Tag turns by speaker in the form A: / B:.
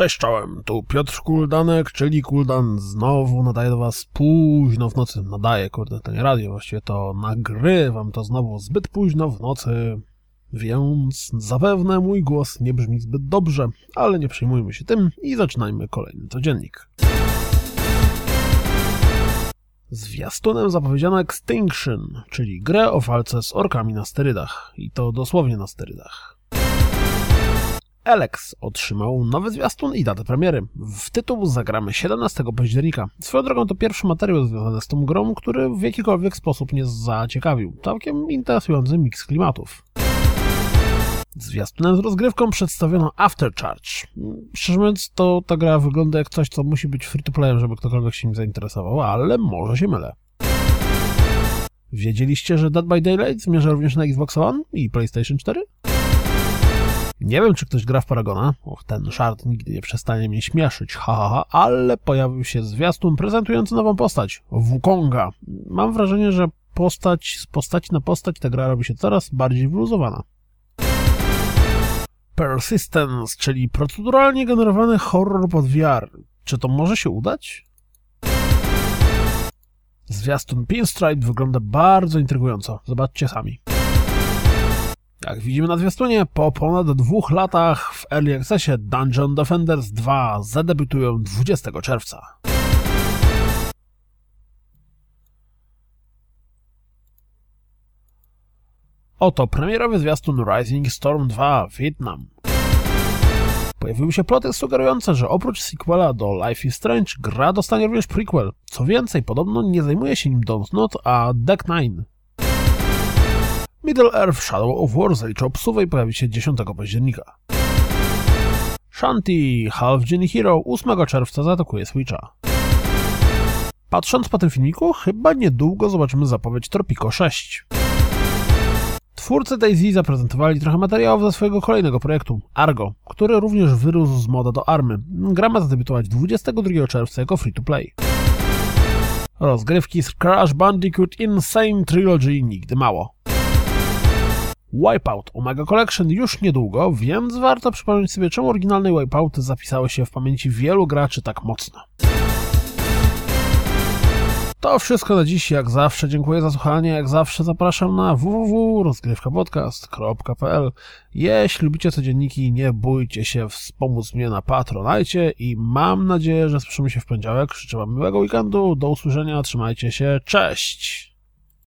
A: Cześć czołem, tu Piotr Kuldanek, czyli Kuldan, znowu nadaję do was późno w nocy, nadaję, kurde, to nie radio, właściwie to nagrywam to znowu zbyt późno w nocy, więc zapewne mój głos nie brzmi zbyt dobrze, ale nie przejmujmy się tym i zaczynajmy kolejny codziennik. Zwiastunem zapowiedziano Extinction, czyli grę o walce z orkami na sterydach, i to dosłownie na sterydach. Alex otrzymał nowy zwiastun i datę premiery. W tytuł zagramy 17 października. Swoją drogą to pierwszy materiał związany z tą grą, który w jakikolwiek sposób mnie zaciekawił. Całkiem interesujący miks klimatów. Zwiastunem z rozgrywką przedstawiono Aftercharge. Szczerze mówiąc, to ta gra wygląda jak coś, co musi być free to play, żeby ktokolwiek się nim zainteresował, ale może się mylę. Wiedzieliście, że Dead by Daylight zmierza również na Xbox One i PlayStation 4? Nie wiem, czy ktoś gra w Paragona. Och, ten szart nigdy nie przestanie mnie śmieszyć, ha, ha, ha, ale pojawił się zwiastun prezentujący nową postać, Wukonga. Mam wrażenie, że postać z postaci na postać ta gra robi się coraz bardziej wyluzowana. Persistence, czyli proceduralnie generowany horror pod VR. Czy to może się udać? Zwiastun Pinstripe wygląda bardzo intrygująco. Zobaczcie sami. Jak widzimy na zwiastunie, po ponad dwóch latach w Early Accessie Dungeon Defenders 2 zadebiutują 20 czerwca. Oto premierowy zwiastun Rising Storm 2 Vietnam. Pojawiły się ploty sugerujące, że oprócz sequela do Life is Strange, gra dostanie również prequel. Co więcej, podobno nie zajmuje się nim Not, a Deck 9. Middle Earth Shadow of War zaliczy obsuwej pojawi się 10 października. Shanti Half Genie Hero 8 czerwca zaatakuje Switcha. Patrząc po tym filmiku, chyba niedługo zobaczymy zapowiedź Tropico 6. Twórcy Daisy zaprezentowali trochę materiałów ze swojego kolejnego projektu, Argo, który również wyrósł z moda do army. Gra ma zadebiutować 22 czerwca jako free-to-play. Rozgrywki z Crash Bandicoot Insane Trilogy nigdy mało. Wipeout Omega Collection już niedługo, więc warto przypomnieć sobie, czemu oryginalne Wipeouty zapisały się w pamięci wielu graczy tak mocno. To wszystko na dziś, jak zawsze dziękuję za słuchanie, jak zawsze zapraszam na www.rozgrywkapodcast.pl Jeśli lubicie codzienniki, nie bójcie się wspomóc mnie na Patronajcie i mam nadzieję, że słyszymy się w poniedziałek. Życzę wam miłego weekendu, do usłyszenia, trzymajcie się, cześć!